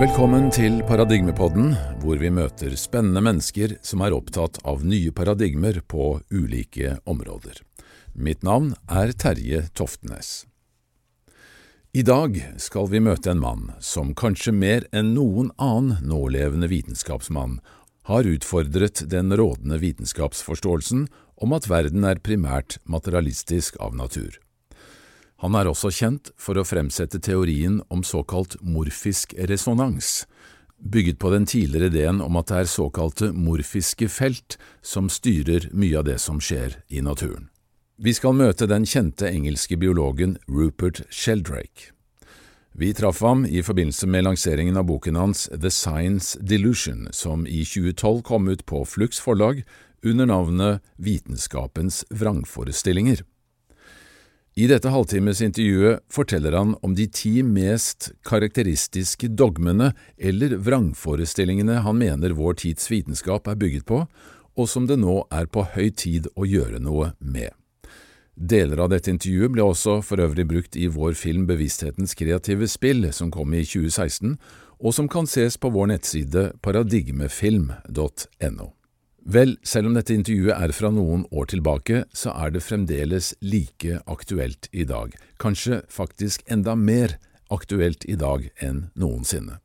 Velkommen til Paradigmepodden, hvor vi møter spennende mennesker som er opptatt av nye paradigmer på ulike områder. Mitt navn er Terje Toftenes. I dag skal vi møte en mann som kanskje mer enn noen annen nålevende vitenskapsmann har utfordret den rådende vitenskapsforståelsen om at verden er primært materialistisk av natur. Han er også kjent for å fremsette teorien om såkalt morfisk resonans, bygget på den tidligere ideen om at det er såkalte morfiske felt som styrer mye av det som skjer i naturen. Vi skal møte den kjente engelske biologen Rupert Sheldrake. Vi traff ham i forbindelse med lanseringen av boken hans The Science Delusion, som i 2012 kom ut på Flux forlag under navnet Vitenskapens vrangforestillinger. I dette halvtimesintervjuet forteller han om de ti mest karakteristiske dogmene eller vrangforestillingene han mener vår tids vitenskap er bygget på, og som det nå er på høy tid å gjøre noe med. Deler av dette intervjuet ble også for øvrig brukt i vår film Bevissthetens kreative spill, som kom i 2016, og som kan ses på vår nettside paradigmefilm.no. Vel, selv om dette intervjuet er fra noen år tilbake, så er det fremdeles like aktuelt i dag, kanskje faktisk enda mer aktuelt i dag enn noensinne.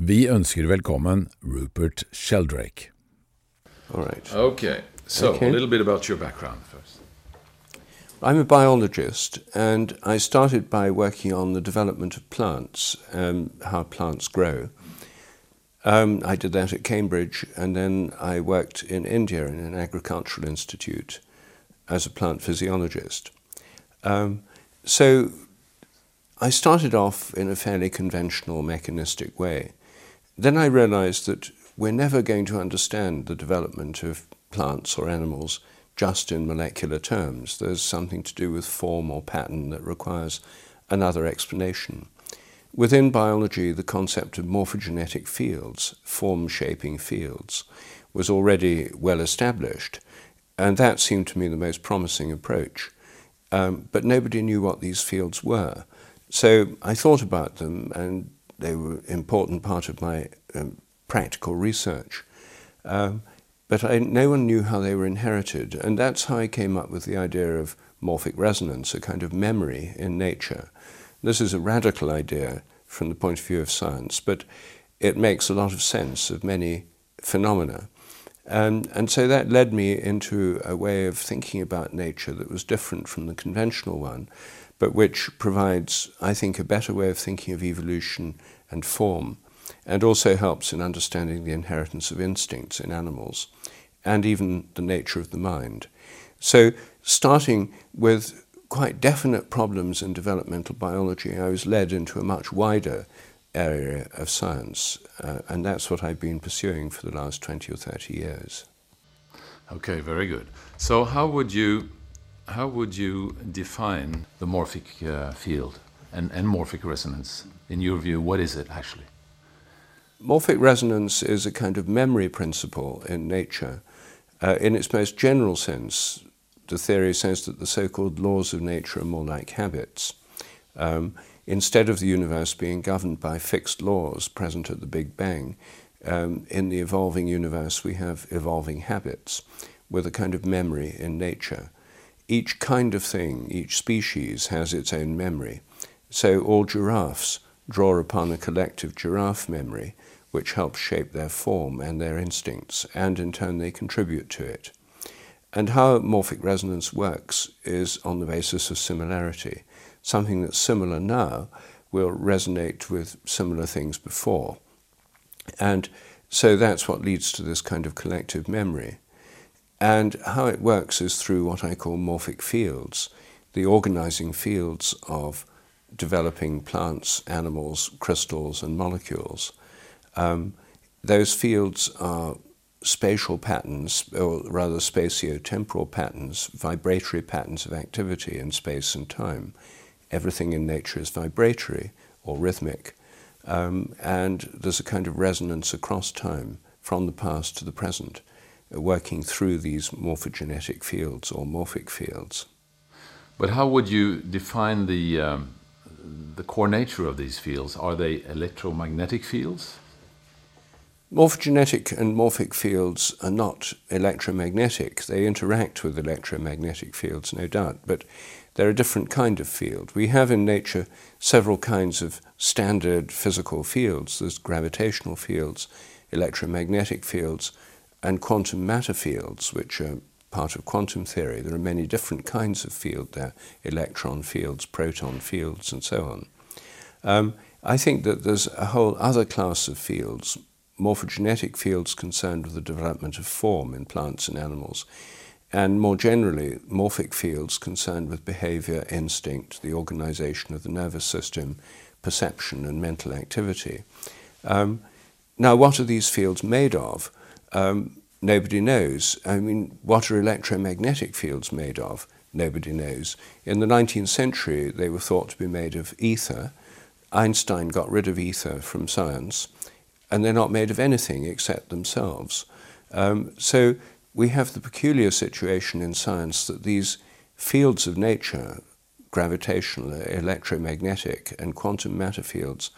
Vi ønsker velkommen Rupert Sheldrake. All right. Okay, so Okay. a little bit about your background first. I'm a biologist, and I started by working on the development of plants, um, how plants grow. Um, I did that at Cambridge, and then I worked in India in an agricultural institute as a plant physiologist. Um, so I started off in a fairly conventional mechanistic way. Then I realized that we're never going to understand the development of plants or animals just in molecular terms. There's something to do with form or pattern that requires another explanation. Within biology, the concept of morphogenetic fields, form shaping fields, was already well established, and that seemed to me the most promising approach. Um, but nobody knew what these fields were. So I thought about them, and they were an important part of my um, practical research. Um, but I, no one knew how they were inherited, and that's how I came up with the idea of morphic resonance, a kind of memory in nature. This is a radical idea from the point of view of science, but it makes a lot of sense of many phenomena. And, and so that led me into a way of thinking about nature that was different from the conventional one, but which provides, I think, a better way of thinking of evolution and form, and also helps in understanding the inheritance of instincts in animals, and even the nature of the mind. So, starting with quite definite problems in developmental biology, I was led into a much wider area of science, uh, and that's what I've been pursuing for the last 20 or 30 years. Okay, very good. So how would you how would you define the morphic uh, field and, and morphic resonance? In your view, what is it actually? Morphic resonance is a kind of memory principle in nature. Uh, in its most general sense, the theory says that the so called laws of nature are more like habits. Um, instead of the universe being governed by fixed laws present at the Big Bang, um, in the evolving universe we have evolving habits with a kind of memory in nature. Each kind of thing, each species has its own memory. So all giraffes draw upon a collective giraffe memory which helps shape their form and their instincts, and in turn they contribute to it. And how morphic resonance works is on the basis of similarity. Something that's similar now will resonate with similar things before. And so that's what leads to this kind of collective memory. And how it works is through what I call morphic fields, the organizing fields of developing plants, animals, crystals, and molecules. Um, those fields are spatial patterns, or rather spatio-temporal patterns, vibratory patterns of activity in space and time. Everything in nature is vibratory or rhythmic, um, and there's a kind of resonance across time, from the past to the present, uh, working through these morphogenetic fields or morphic fields. But how would you define the um, the core nature of these fields? Are they electromagnetic fields? Morphogenetic and morphic fields are not electromagnetic. They interact with electromagnetic fields, no doubt, but they're a different kind of field. We have in nature several kinds of standard physical fields. There's gravitational fields, electromagnetic fields, and quantum matter fields, which are part of quantum theory. There are many different kinds of field there, electron fields, proton fields, and so on. Um, I think that there's a whole other class of fields, morphogenetic fields concerned with the development of form in plants and animals, and more generally, morphic fields concerned with behavior, instinct, the organization of the nervous system, perception, and mental activity. Um, now, what are these fields made of? Um, nobody knows. I mean, what are electromagnetic fields made of? Nobody knows. In the 19th century, they were thought to be made of ether. Einstein got rid of ether from science and they're not made of anything except themselves. Um, so we have the peculiar situation in science that these fields of nature, gravitational, electromagnetic, and quantum matter fields,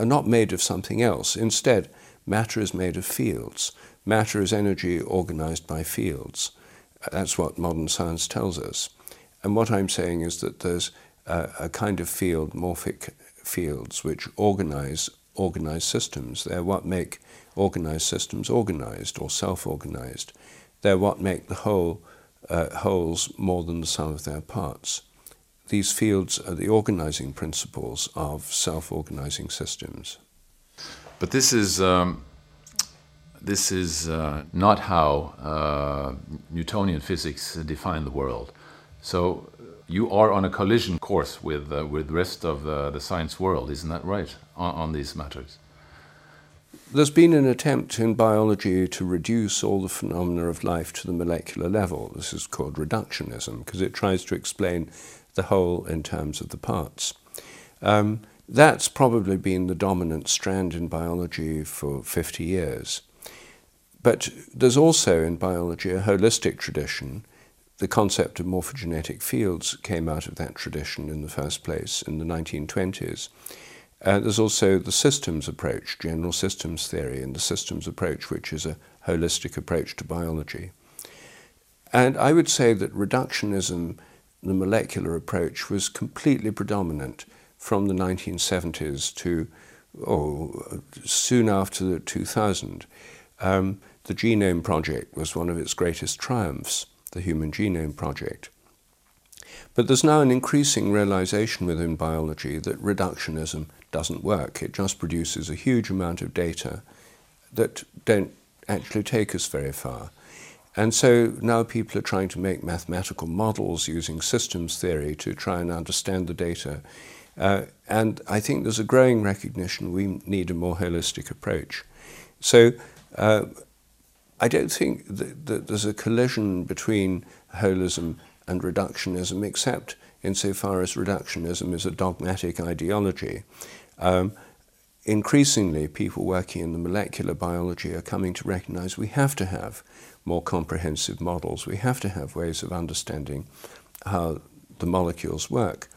are not made of something else. Instead, matter is made of fields. Matter is energy organized by fields. That's what modern science tells us. And what I'm saying is that there's a, a kind of field, morphic fields, which organize organized systems. They're what make organized systems organized or self organized. They're what make the whole uh, wholes more than the sum of their parts. These fields are the organizing principles of self organizing systems. But this is. Um, this is uh, not how uh, Newtonian physics define the world. So you are on a collision course with uh, with the rest of the, the science world, isn't that right, on, on, these matters? There's been an attempt in biology to reduce all the phenomena of life to the molecular level. This is called reductionism because it tries to explain the whole in terms of the parts. Um, that's probably been the dominant strand in biology for 50 years. But there's also in biology a holistic tradition the concept of morphogenetic fields came out of that tradition in the first place in the 1920s. Uh, there's also the systems approach, general systems theory, and the systems approach, which is a holistic approach to biology. And I would say that reductionism, the molecular approach, was completely predominant from the 1970s to oh, soon after the 2000. Um, the Genome Project was one of its greatest triumphs the Human Genome Project. But there's now an increasing realization within biology that reductionism doesn't work. It just produces a huge amount of data that don't actually take us very far. And so now people are trying to make mathematical models using systems theory to try and understand the data. Uh, and I think there's a growing recognition we need a more holistic approach. So uh, I don't think that, that there's a collision between holism and reductionism, except insofar as reductionism is a dogmatic ideology. Um, increasingly, people working in the molecular biology are coming to recognize we have to have more comprehensive models. We have to have ways of understanding how the molecules work.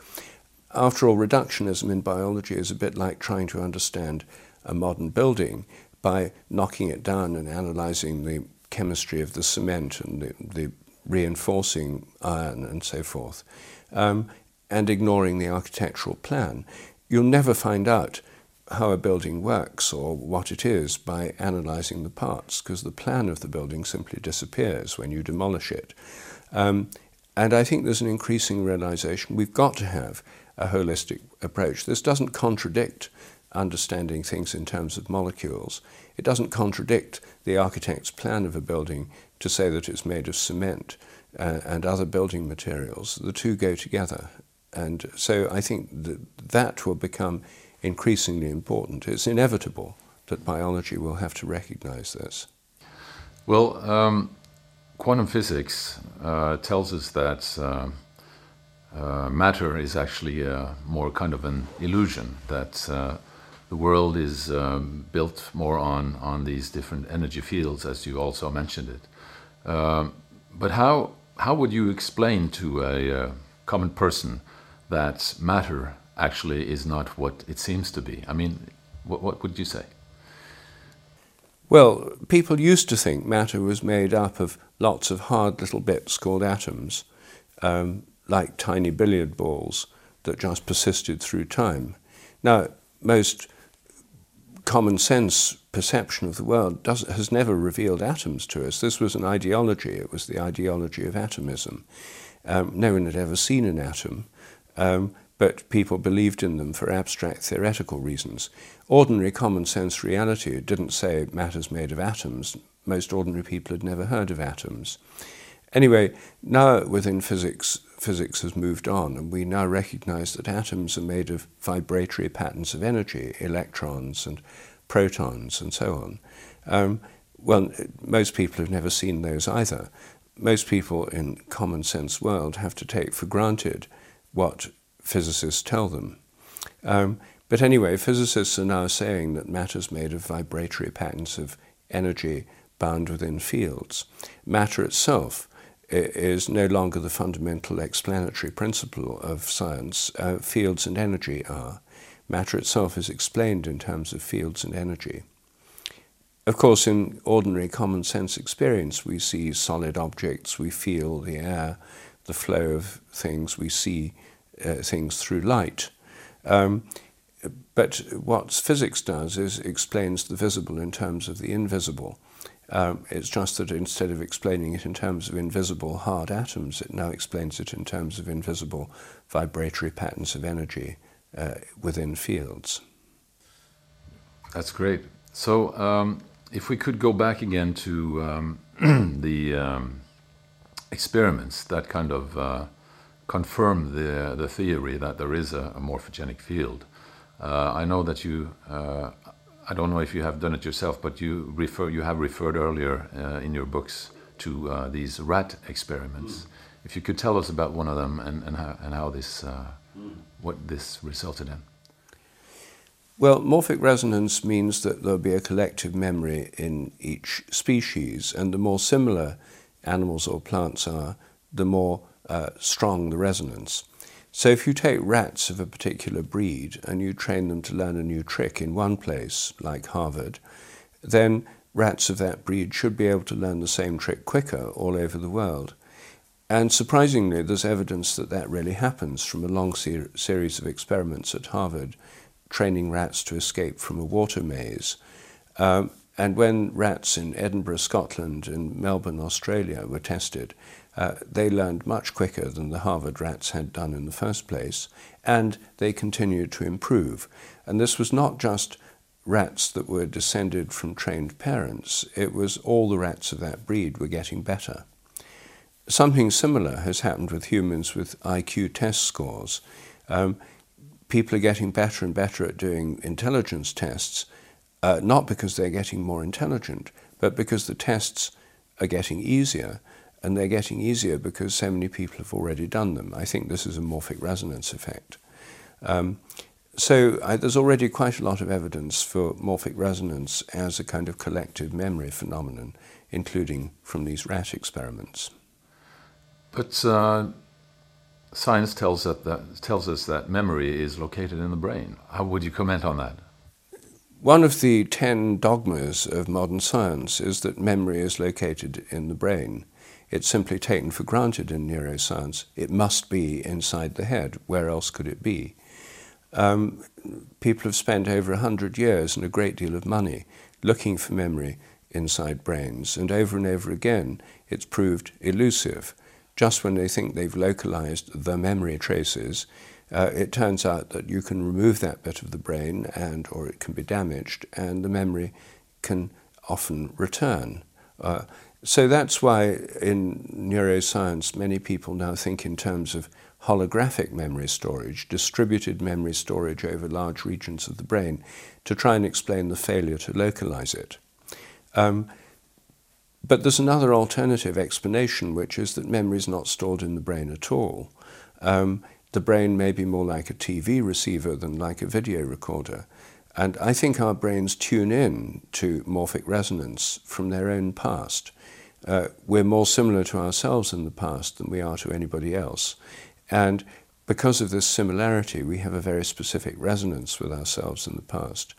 After all, reductionism in biology is a bit like trying to understand a modern building by knocking it down and analyzing the chemistry of the cement and the, the reinforcing iron and so forth, um, and ignoring the architectural plan. You'll never find out how a building works or what it is by analysing the parts, because the plan of the building simply disappears when you demolish it. Um, and I think there's an increasing realization we've got to have a holistic approach. This doesn't contradict understanding things in terms of molecules. It doesn't contradict the architect's plan of a building to say that it's made of cement uh, and other building materials. The two go together. And so I think that that will become increasingly important. It's inevitable that biology will have to recognize this. Well, um, quantum physics uh, tells us that uh, uh, matter is actually more kind of an illusion, that uh, the world is um, built more on, on these different energy fields, as you also mentioned it. Um, but how, how would you explain to a uh, common person that matter actually is not what it seems to be? I mean, what, what would you say? Well, people used to think matter was made up of lots of hard little bits called atoms, um, like tiny billiard balls that just persisted through time. Now, most common sense perception of the world does, has never revealed atoms to us. This was an ideology, it was the ideology of atomism. Um, no one had ever seen an atom, um, but people believed in them for abstract theoretical reasons. Ordinary common sense reality didn't say matter's made of atoms. Most ordinary people had never heard of atoms. Anyway, now within physics, physics has moved on, and we now recognize that atoms are made of vibratory patterns of energy, electrons and protons, and so on. Um, well, most people have never seen those either. Most people in common sense world have to take for granted what physicists tell them. Um, but anyway, physicists are now saying that matter is made of vibratory patterns of energy bound within fields. Matter itself is no longer the fundamental explanatory principle of science. Uh, fields and energy are. Matter itself is explained in terms of fields and energy. Of course, in ordinary common sense experience, we see solid objects, we feel the air, the flow of things, we see uh, things through light. Um, but what physics does is explains the visible in terms of the invisible. Um, it's just that instead of explaining it in terms of invisible hard atoms, it now explains it in terms of invisible vibratory patterns of energy uh, within fields. That's great. So, um, if we could go back again to um, the um, experiments that kind of uh, confirm the, the theory that there is a, a morphogenic field. Uh, I know that you uh, I don't know if you have done it yourself, but you refer you have referred earlier uh, in your books to uh, these rat experiments. Mm. If you could tell us about one of them and, and how and how this uh, mm. what this resulted in. Well, morphic resonance means that there'll be a collective memory in each species, and the more similar animals or plants are, the more uh, strong the resonance. So if you take rats of a particular breed and you train them to learn a new trick in one place, like Harvard, then rats of that breed should be able to learn the same trick quicker all over the world. And surprisingly, there's evidence that that really happens from a long ser- series of experiments at Harvard, training rats to escape from a water maze. Um, and when rats in Edinburgh, Scotland, and Melbourne, Australia were tested, uh, they learned much quicker than the Harvard rats had done in the first place, and they continued to improve. And this was not just rats that were descended from trained parents, it was all the rats of that breed were getting better. Something similar has happened with humans with IQ test scores. Um, people are getting better and better at doing intelligence tests, uh, not because they're getting more intelligent, but because the tests are getting easier and they're getting easier because so many people have already done them. I think this is a morphic resonance effect. Um, so I, there's already quite a lot of evidence for morphic resonance as a kind of collective memory phenomenon, including from these rat experiments. But uh, science tells, that, tells us that memory is located in the brain. How would you comment on that? One of the ten dogmas of modern science is that memory is located in the brain. It's simply taken for granted in neuroscience. It must be inside the head. Where else could it be? Um, people have spent over a hundred years and a great deal of money looking for memory inside brains, and over and over again it's proved elusive. Just when they think they've localized the memory traces, uh, it turns out that you can remove that bit of the brain and or it can be damaged and the memory can often return. Uh, so that's why in neuroscience, many people now think in terms of holographic memory storage, distributed memory storage over large regions of the brain, to try and explain the failure to localize it. Um, but there's another alternative explanation, which is that memory is not stored in the brain at all. Um, the brain may be more like a TV receiver than like a video recorder. And I think our brains tune in to morphic resonance from their own past uh, we're more similar to ourselves in the past than we are to anybody else. And because of this similarity, we have a very specific resonance with ourselves in the past.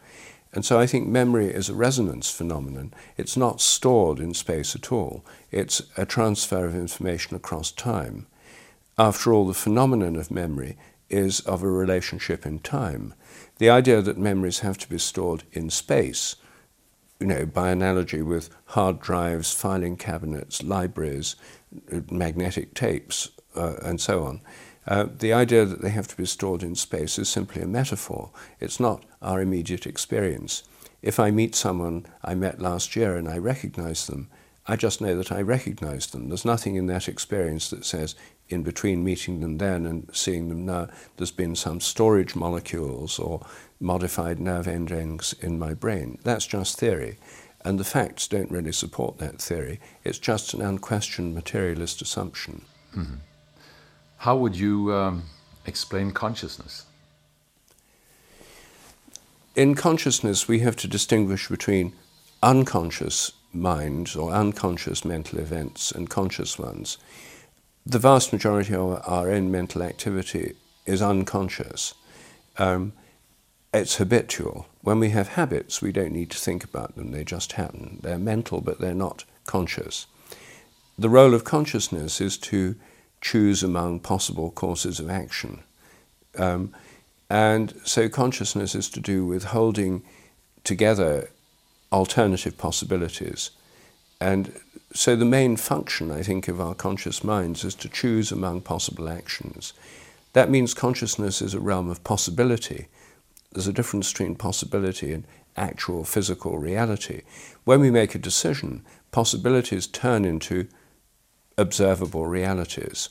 And so I think memory is a resonance phenomenon. It's not stored in space at all, it's a transfer of information across time. After all, the phenomenon of memory is of a relationship in time. The idea that memories have to be stored in space, you know, by analogy with hard drives, filing cabinets, libraries, magnetic tapes, uh, and so on, uh, the idea that they have to be stored in space is simply a metaphor. It's not our immediate experience. If I meet someone I met last year and I recognize them, I just know that I recognize them. There's nothing in that experience that says, in between meeting them then and seeing them now, there's been some storage molecules or modified nerve endings in my brain. That's just theory. And the facts don't really support that theory. It's just an unquestioned materialist assumption. Mm-hmm. How would you um, explain consciousness? In consciousness, we have to distinguish between unconscious minds or unconscious mental events and conscious ones. The vast majority of our own mental activity is unconscious. Um, it's habitual. When we have habits, we don't need to think about them, they just happen. They're mental, but they're not conscious. The role of consciousness is to choose among possible courses of action. Um, and so consciousness is to do with holding together alternative possibilities. And so the main function, I think, of our conscious minds is to choose among possible actions. That means consciousness is a realm of possibility. There's a difference between possibility and actual physical reality. When we make a decision, possibilities turn into observable realities.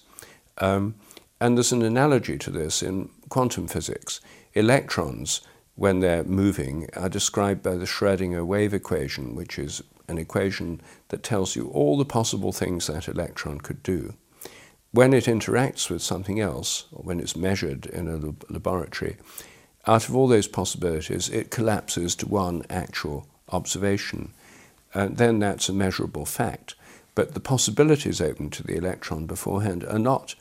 Um, and there's an analogy to this in quantum physics. Electrons, when they're moving, are described by the Schrödinger wave equation, which is an equation that tells you all the possible things that electron could do. When it interacts with something else, or when it's measured in a laboratory, out of all those possibilities, it collapses to one actual observation. And then that's a measurable fact. But the possibilities open to the electron beforehand are not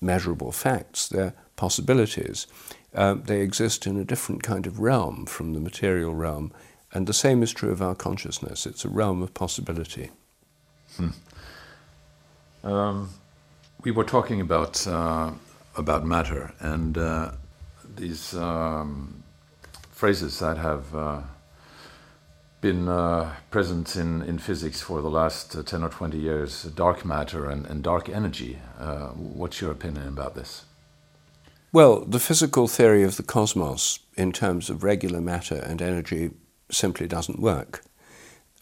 measurable facts, they're possibilities. Uh, they exist in a different kind of realm from the material realm, and the same is true of our consciousness. It's a realm of possibility. Hmm. Um, we were talking about uh, about matter and uh, these um, phrases that have uh, been uh, present in, in physics for the last uh, 10 or 20 years dark matter and, and dark energy. Uh, what's your opinion about this? Well, the physical theory of the cosmos in terms of regular matter and energy simply doesn't work.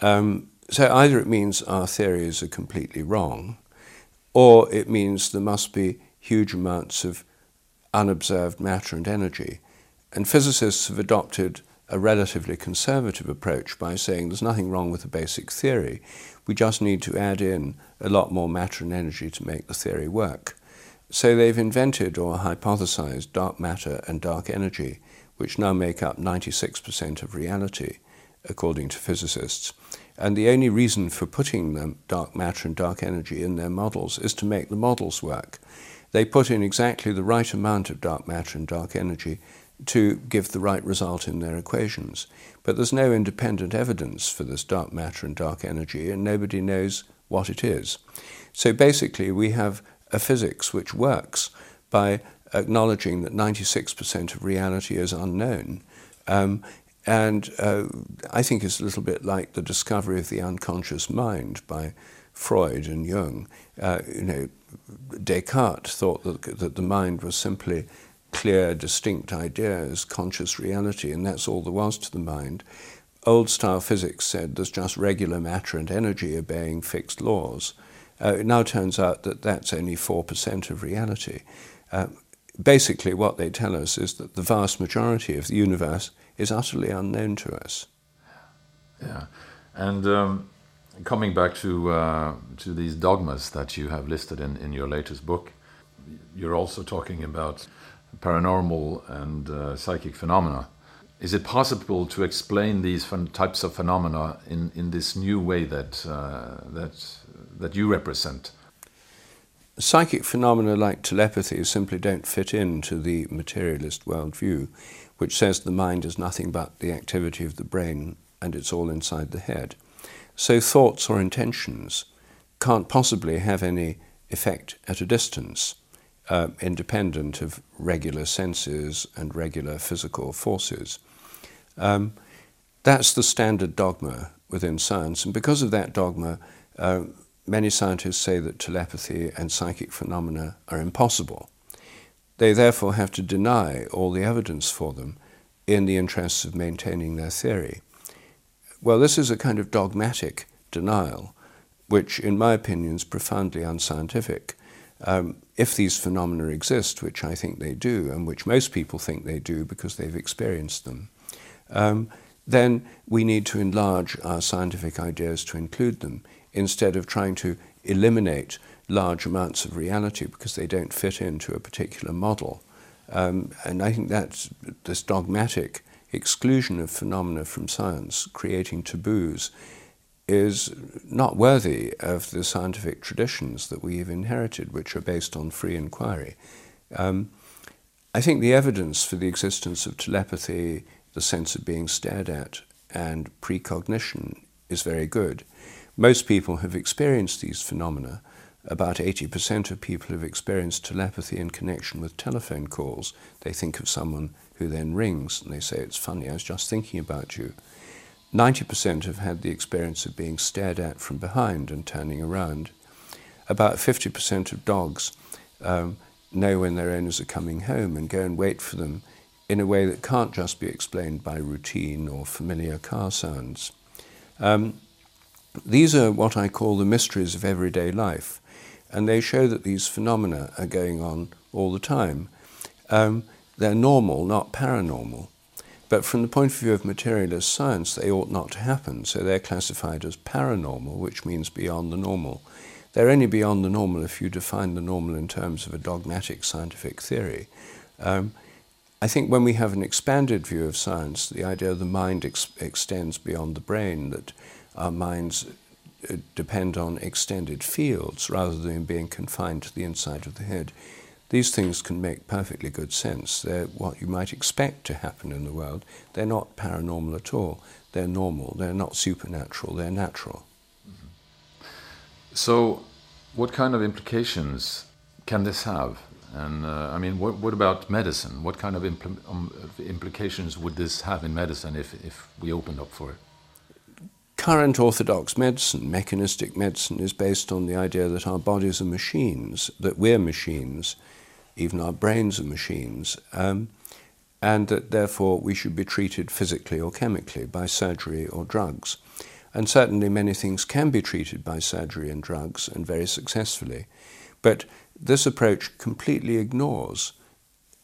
Um, so either it means our theories are completely wrong, or it means there must be huge amounts of unobserved matter and energy. And physicists have adopted a relatively conservative approach by saying there's nothing wrong with the basic theory. We just need to add in a lot more matter and energy to make the theory work. So they've invented or hypothesized dark matter and dark energy, which now make up 96% of reality, according to physicists. And the only reason for putting them dark matter and dark energy in their models is to make the models work. They put in exactly the right amount of dark matter and dark energy to give the right result in their equations. But there's no independent evidence for this dark matter and dark energy, and nobody knows what it is. So basically, we have a physics which works by acknowledging that 96% of reality is unknown. Um, and uh, I think it's a little bit like the discovery of the unconscious mind by Freud and Jung. Uh, you know, Descartes thought that, that the mind was simply clear, distinct ideas, conscious reality, and that's all there was to the mind. Old style physics said there's just regular matter and energy obeying fixed laws. Uh, it now turns out that that's only 4% of reality. Uh, basically, what they tell us is that the vast majority of the universe is utterly unknown to us. Yeah. And um, coming back to, uh, to these dogmas that you have listed in, in your latest book, you're also talking about paranormal and uh, psychic phenomena. Is it possible to explain these types of phenomena in, in this new way that, uh, that, that you represent? Psychic phenomena like telepathy simply don't fit into the materialist worldview, which says the mind is nothing but the activity of the brain and it's all inside the head. So thoughts or intentions can't possibly have any effect at a distance, uh, independent of regular senses and regular physical forces. Um, that's the standard dogma within science, and because of that dogma, uh, many scientists say that telepathy and psychic phenomena are impossible. They therefore have to deny all the evidence for them in the interests of maintaining their theory. Well, this is a kind of dogmatic denial, which, in my opinion, is profoundly unscientific. Um, if these phenomena exist, which I think they do, and which most people think they do because they've experienced them, um, then we need to enlarge our scientific ideas to include them instead of trying to eliminate large amounts of reality because they don't fit into a particular model. Um, and I think that this dogmatic exclusion of phenomena from science, creating taboos, is not worthy of the scientific traditions that we've inherited, which are based on free inquiry. Um, I think the evidence for the existence of telepathy, the sense of being stared at, and precognition is very good. Most people have experienced these phenomena. About 80% of people have experienced telepathy in connection with telephone calls. They think of someone who then rings and they say, It's funny, I was just thinking about you. 90% have had the experience of being stared at from behind and turning around. About 50% of dogs um, know when their owners are coming home and go and wait for them in a way that can't just be explained by routine or familiar car sounds. Um, these are what I call the mysteries of everyday life, and they show that these phenomena are going on all the time. Um, they're normal, not paranormal. But from the point of view of materialist science, they ought not to happen, so they're classified as paranormal, which means beyond the normal. They're only beyond the normal if you define the normal in terms of a dogmatic scientific theory. Um, I think when we have an expanded view of science, the idea of the mind ex- extends beyond the brain, that our minds uh, depend on extended fields rather than being confined to the inside of the head. These things can make perfectly good sense. They're what you might expect to happen in the world. They're not paranormal at all. They're normal. They're not supernatural. They're natural. So, what kind of implications can this have? And uh, I mean, what, what, about medicine? What kind of impl um, implications would this have in medicine if, if we opened up for it? Current orthodox medicine, mechanistic medicine, is based on the idea that our bodies are machines, that we're machines, even our brains are machines, um, and that therefore we should be treated physically or chemically by surgery or drugs. And certainly many things can be treated by surgery and drugs, and very successfully. But this approach completely ignores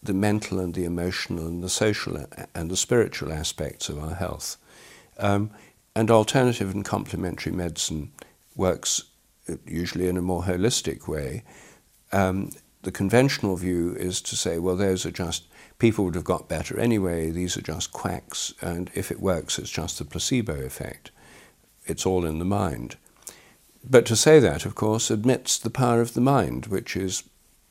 the mental and the emotional and the social and the spiritual aspects of our health. Um, and alternative and complementary medicine works uh, usually in a more holistic way. Um, the conventional view is to say, well, those are just, people would have got better anyway, these are just quacks, and if it works, it's just the placebo effect. It's all in the mind. But to say that, of course, admits the power of the mind, which is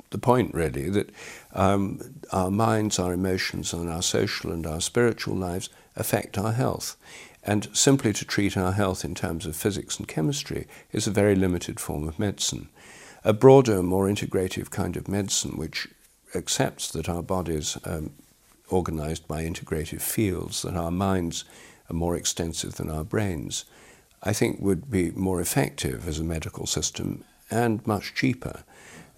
the point, really, that um, our minds, our emotions, and our social and our spiritual lives affect our health. And simply to treat our health in terms of physics and chemistry is a very limited form of medicine a broader, more integrative kind of medicine which accepts that our bodies are um, organized by integrative fields, that our minds are more extensive than our brains, I think would be more effective as a medical system and much cheaper.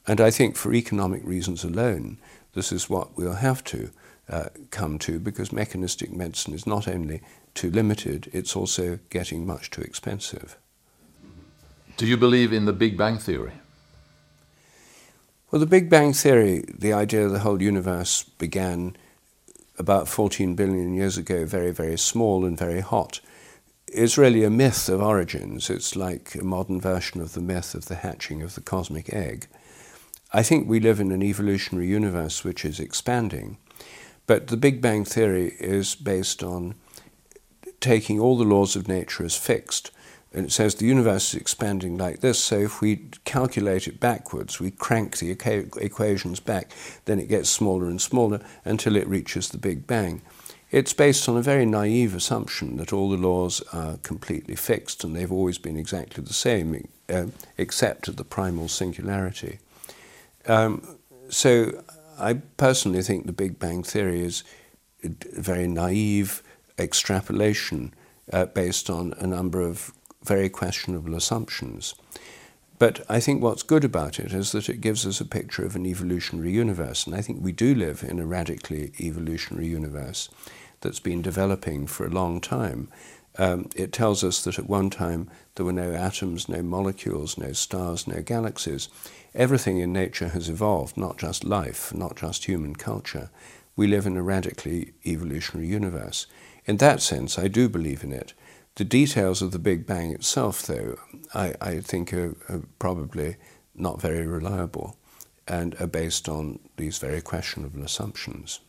And I think for economic reasons alone, this is what we'll have to uh, come to because mechanistic medicine is not only too limited, it's also getting much too expensive. Do you believe in the Big Bang Theory? Well, the Big Bang Theory, the idea of the whole universe began about 14 billion years ago, very, very small and very hot, is really a myth of origins. It's like a modern version of the myth of the hatching of the cosmic egg. I think we live in an evolutionary universe which is expanding, but the Big Bang Theory is based on taking all the laws of nature as fixed, And it says the universe is expanding like this, so if we calculate it backwards, we crank the equations back, then it gets smaller and smaller until it reaches the Big Bang. It's based on a very naive assumption that all the laws are completely fixed and they've always been exactly the same, uh, except at the primal singularity. Um, so I personally think the Big Bang Theory is very naive extrapolation uh, based on a number of very questionable assumptions. But I think what's good about it is that it gives us a picture of an evolutionary universe, and I think we do live in a radically evolutionary universe that's been developing for a long time. Um, it tells us that at one time there were no atoms, no molecules, no stars, no galaxies. Everything in nature has evolved, not just life, not just human culture. We live in a radically evolutionary universe. In that sense, I do believe in it. The details of the Big Bang itself, though, I, I think are, are probably not very reliable and are based on these very questionable assumptions.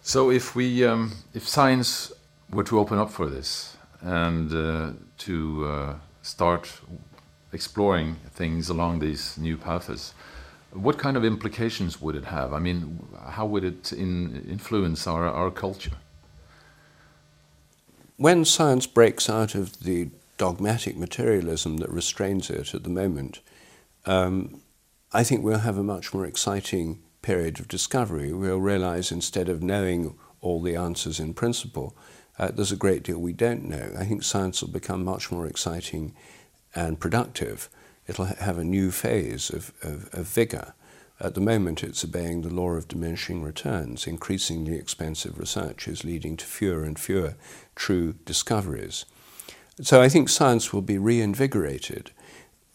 So, if we, um, if science were to open up for this and uh, to uh, start exploring things along these new paths, what kind of implications would it have? I mean, how would it in, influence our, our culture? When science breaks out of the dogmatic materialism that restrains it at the moment, um, I think we'll have a much more exciting period of discovery. We'll realize instead of knowing all the answers in principle, uh, there's a great deal we don't know. I think science will become much more exciting and productive. It'll ha- have a new phase of, of, of vigor. At the moment, it's obeying the law of diminishing returns. Increasingly expensive research is leading to fewer and fewer true discoveries. So I think science will be reinvigorated.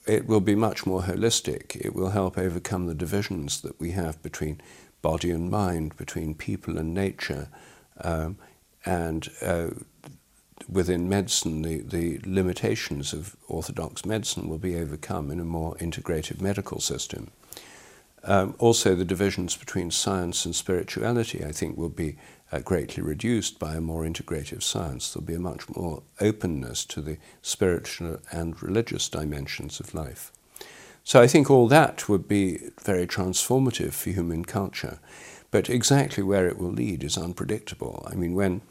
It will be much more holistic. It will help overcome the divisions that we have between body and mind, between people and nature, um, and uh, within medicine, the, the limitations of orthodox medicine will be overcome in a more integrated medical system. Um, also, the divisions between science and spirituality, I think, will be uh, greatly reduced by a more integrative science. There'll be a much more openness to the spiritual and religious dimensions of life. So I think all that would be very transformative for human culture. But exactly where it will lead is unpredictable. I mean, when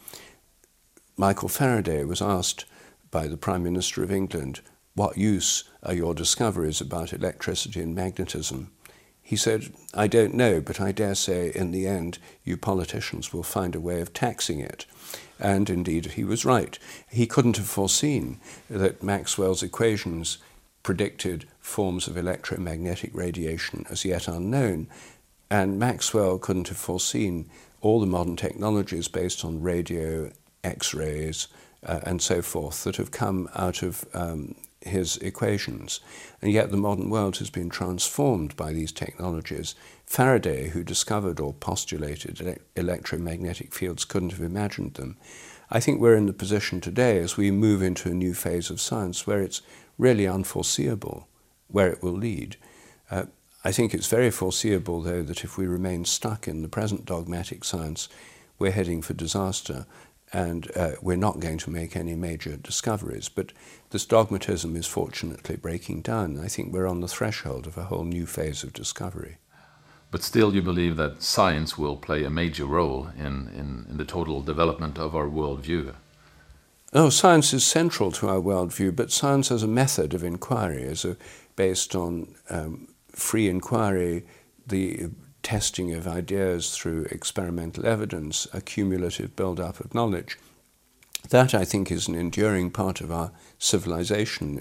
Michael Faraday was asked by the Prime Minister of England, What use are your discoveries about electricity and magnetism? He said, I don't know, but I dare say in the end you politicians will find a way of taxing it. And indeed, he was right. He couldn't have foreseen that Maxwell's equations predicted forms of electromagnetic radiation as yet unknown. And Maxwell couldn't have foreseen all the modern technologies based on radio, X rays, uh, and so forth that have come out of um, his equations. And yet the modern world has been transformed by these technologies. Faraday, who discovered or postulated ele- electromagnetic fields, couldn't have imagined them. I think we're in the position today as we move into a new phase of science where it's really unforeseeable where it will lead. Uh, I think it's very foreseeable, though, that if we remain stuck in the present dogmatic science, we're heading for disaster and uh, we're not going to make any major discoveries. But this dogmatism is fortunately breaking down. I think we're on the threshold of a whole new phase of discovery. But still, you believe that science will play a major role in, in, in the total development of our worldview? Oh, science is central to our worldview, but science as a method of inquiry, as a, based on um, free inquiry, the testing of ideas through experimental evidence, a cumulative build-up of knowledge. That, I think, is an enduring part of our civilization.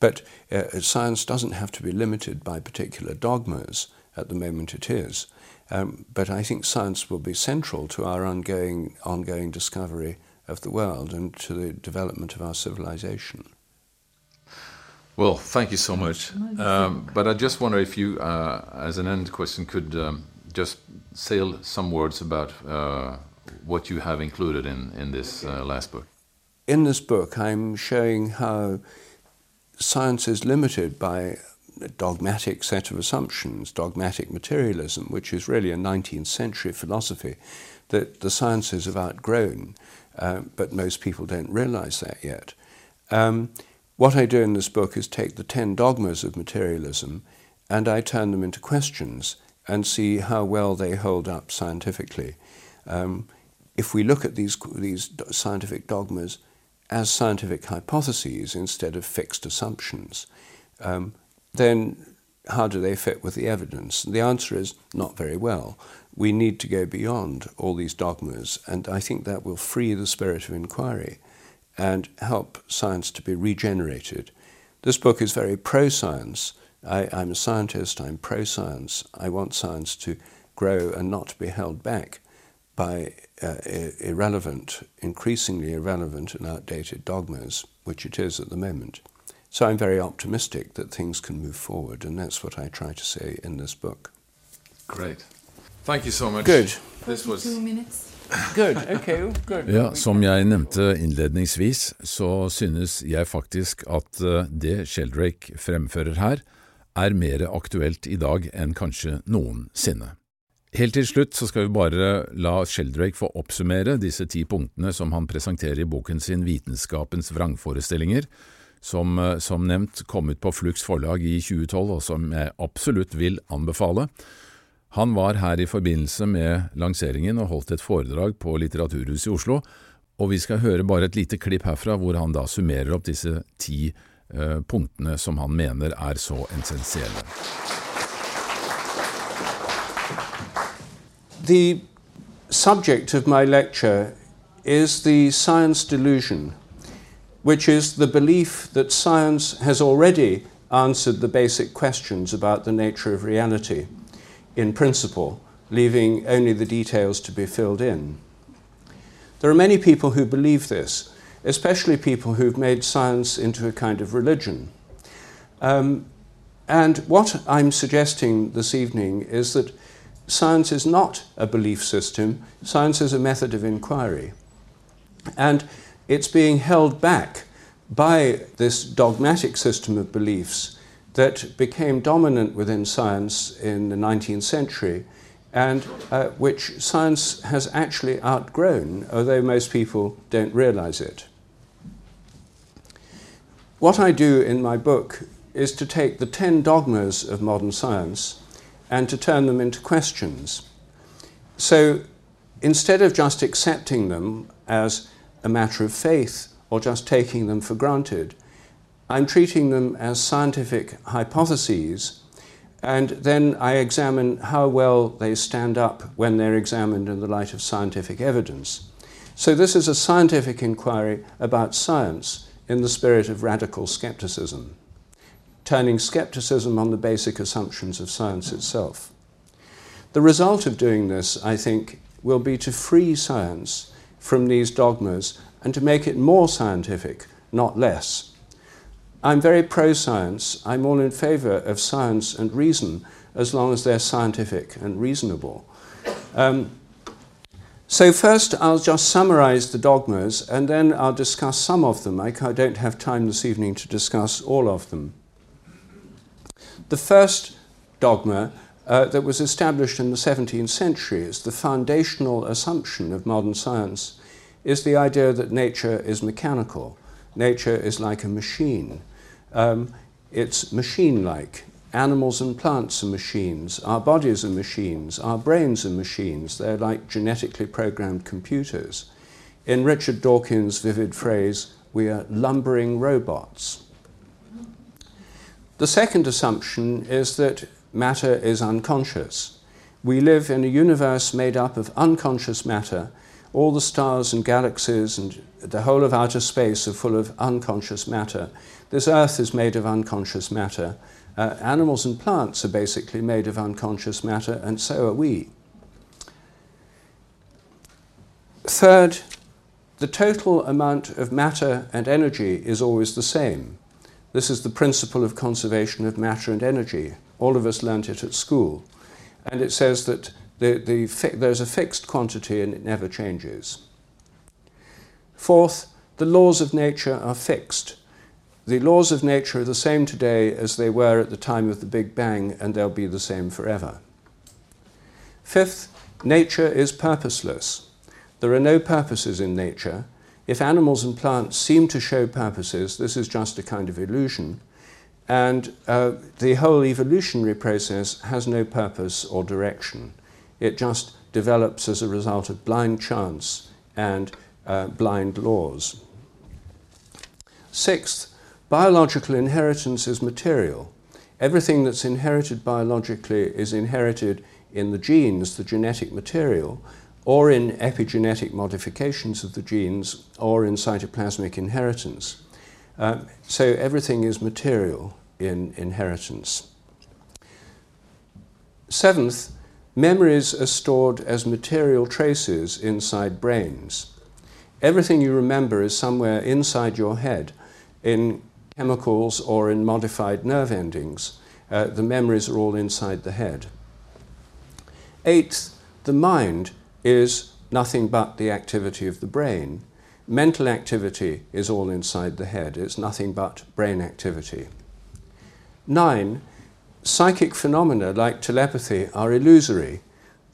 But uh, science doesn't have to be limited by particular dogmas. At the moment, it is. Um, but I think science will be central to our ongoing, ongoing discovery of the world and to the development of our civilization. Well, thank you so much. Um, but I just wonder if you, uh, as an end question, could um, just say some words about uh, what you have included in, in this uh, last book. In this book, I'm showing how science is limited by a dogmatic set of assumptions, dogmatic materialism, which is really a 19th century philosophy that the sciences have outgrown, uh, but most people don't realize that yet. Um, what I do in this book is take the 10 dogmas of materialism and I turn them into questions and see how well they hold up scientifically. Um, if we look at these, these scientific dogmas as scientific hypotheses instead of fixed assumptions, um, then how do they fit with the evidence? The answer is not very well. We need to go beyond all these dogmas, and I think that will free the spirit of inquiry and help science to be regenerated. This book is very pro science. I'm a scientist, I'm pro science. I want science to grow and not be held back by uh, irrelevant, increasingly irrelevant and outdated dogmas, which it is at the moment. So I'm very optimistic that things can move forward, and that's what I try to say in this book. Great. Thank you so much. Good. This was Good. Okay, good. Ja, som jeg nevnte innledningsvis, så synes jeg faktisk at eh, det Sheldrake fremfører her, er mer aktuelt i dag enn kanskje noensinne. Helt til slutt så skal vi bare la Sheldrake få oppsummere disse ti punktene som han presenterer i boken sin Vitenskapens vrangforestillinger, som, eh, som nevnt kom ut på Flux forlag i 2012, og som jeg absolutt vil anbefale. Han var her i forbindelse med lanseringen og holdt et foredrag på Litteraturhuset i Oslo, og vi skal høre bare et lite klipp herfra hvor han da summerer opp disse ti eh, punktene som han mener er så essensielle. The subject of my lecture is the science delusion. which is the belief that science has already answered the basic questions about the nature of reality in principle, leaving only the details to be filled in. There are many people who believe this, especially people who've made science into a kind of religion. Um, and what I'm suggesting this evening is that science is not a belief system, science is a method of inquiry. And it's being held back by this dogmatic system of beliefs that became dominant within science in the 19th century and uh, which science has actually outgrown, although most people don't realize it. What I do in my book is to take the 10 dogmas of modern science and to turn them into questions. So instead of just accepting them as a matter of faith or just taking them for granted. I'm treating them as scientific hypotheses, and then I examine how well they stand up when they're examined in the light of scientific evidence. So, this is a scientific inquiry about science in the spirit of radical skepticism, turning skepticism on the basic assumptions of science itself. The result of doing this, I think, will be to free science from these dogmas and to make it more scientific, not less. I'm very pro science. I'm all in favour of science and reason as long as they're scientific and reasonable. Um, so, first, I'll just summarize the dogmas and then I'll discuss some of them. I don't have time this evening to discuss all of them. The first dogma uh, that was established in the 17th century is the foundational assumption of modern science is the idea that nature is mechanical. Nature is like a machine. Um, it's machine like. Animals and plants are machines. Our bodies are machines. Our brains are machines. They're like genetically programmed computers. In Richard Dawkins' vivid phrase, we are lumbering robots. The second assumption is that matter is unconscious. We live in a universe made up of unconscious matter. All the stars and galaxies and the whole of outer space are full of unconscious matter. This earth is made of unconscious matter. Uh, animals and plants are basically made of unconscious matter, and so are we. Third, the total amount of matter and energy is always the same. This is the principle of conservation of matter and energy. All of us learnt it at school. And it says that the, the there's a fixed quantity and it never changes. Fourth, the laws of nature are fixed. The laws of nature are the same today as they were at the time of the Big Bang, and they'll be the same forever. Fifth, nature is purposeless. There are no purposes in nature. if animals and plants seem to show purposes, this is just a kind of illusion. And uh, the whole evolutionary process has no purpose or direction. It just develops as a result of blind chance and uh, blind laws. Sixth, biological inheritance is material. Everything that's inherited biologically is inherited in the genes, the genetic material, or in epigenetic modifications of the genes, or in cytoplasmic inheritance. Um, so everything is material in inheritance. Seventh, memories are stored as material traces inside brains. Everything you remember is somewhere inside your head in chemicals or in modified nerve endings. Uh, the memories are all inside the head. Eighth, the mind is nothing but the activity of the brain. Mental activity is all inside the head, it's nothing but brain activity. Nine, psychic phenomena like telepathy are illusory.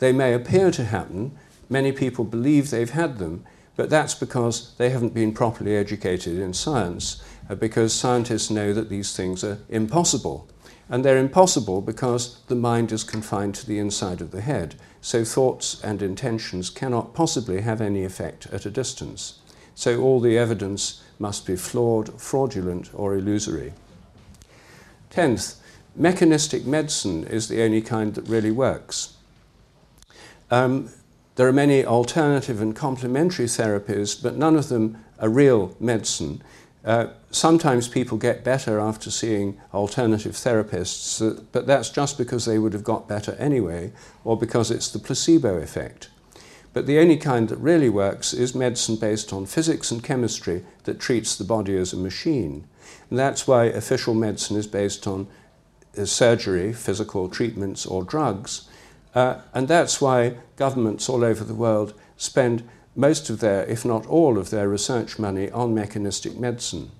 They may appear to happen, many people believe they've had them, but that's because they haven't been properly educated in science, uh, because scientists know that these things are impossible. And they're impossible because the mind is confined to the inside of the head, so thoughts and intentions cannot possibly have any effect at a distance. So all the evidence must be flawed, fraudulent, or illusory. Tenth, mechanistic medicine is the only kind that really works. Um, there are many alternative and complementary therapies, but none of them are real medicine. Uh, sometimes people get better after seeing alternative therapists, uh, but that's just because they would have got better anyway, or because it's the placebo effect. But the only kind that really works is medicine based on physics and chemistry that treats the body as a machine. And that's why official medicine is based on surgery, physical treatments, or drugs. Uh, and that's why governments all over the world spend most of their, if not all of their research money on mechanistic medicine.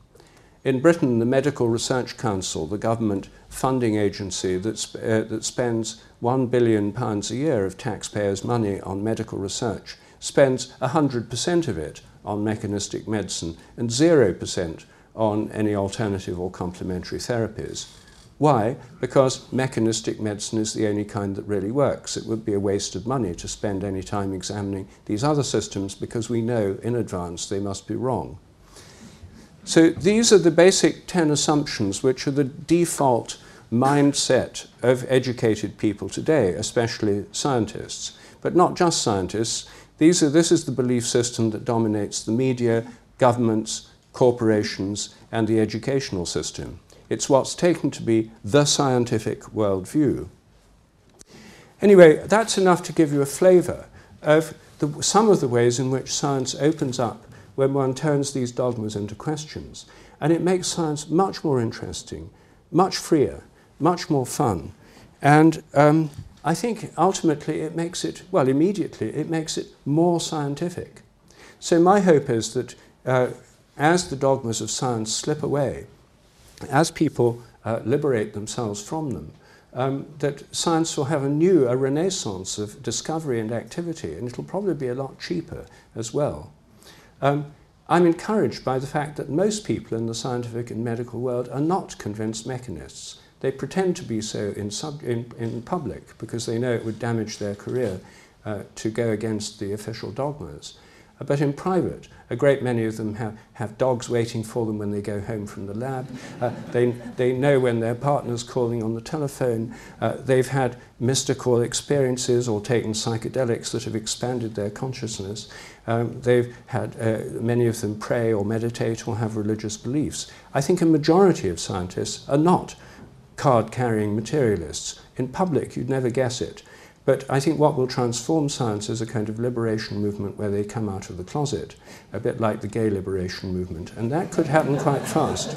In Britain, the Medical Research Council, the government funding agency that, sp- uh, that spends £1 billion a year of taxpayers' money on medical research, spends 100% of it on mechanistic medicine and 0% on any alternative or complementary therapies. Why? Because mechanistic medicine is the only kind that really works. It would be a waste of money to spend any time examining these other systems because we know in advance they must be wrong. So these are the basic 10 assumptions which are the default mindset of educated people today, especially scientists. But not just scientists. These are, this is the belief system that dominates the media, governments, corporations, and the educational system. It's what's taken to be the scientific worldview. Anyway, that's enough to give you a flavour of the, some of the ways in which science opens up when one turns these dogmas into questions. And it makes science much more interesting, much freer, much more fun. And um, I think ultimately it makes it, well, immediately, it makes it more scientific. So my hope is that uh, as the dogmas of science slip away, as people uh, liberate themselves from them, um, that science will have a new, a renaissance of discovery and activity, and it'll probably be a lot cheaper as well. Um, I'm encouraged by the fact that most people in the scientific and medical world are not convinced mechanists. They pretend to be so in, sub, in, in public because they know it would damage their career uh, to go against the official dogmas. But in private, a great many of them have, have dogs waiting for them when they go home from the lab. Uh, they, they know when their partner's calling on the telephone. Uh, they've had mystical experiences or taken psychedelics that have expanded their consciousness. Um, they've had, uh, many of them pray or meditate or have religious beliefs. I think a majority of scientists are not card carrying materialists. In public, you'd never guess it. But I think what will transform science is a kind of liberation movement where they come out of the closet, a bit like the gay liberation movement. And that could happen quite fast.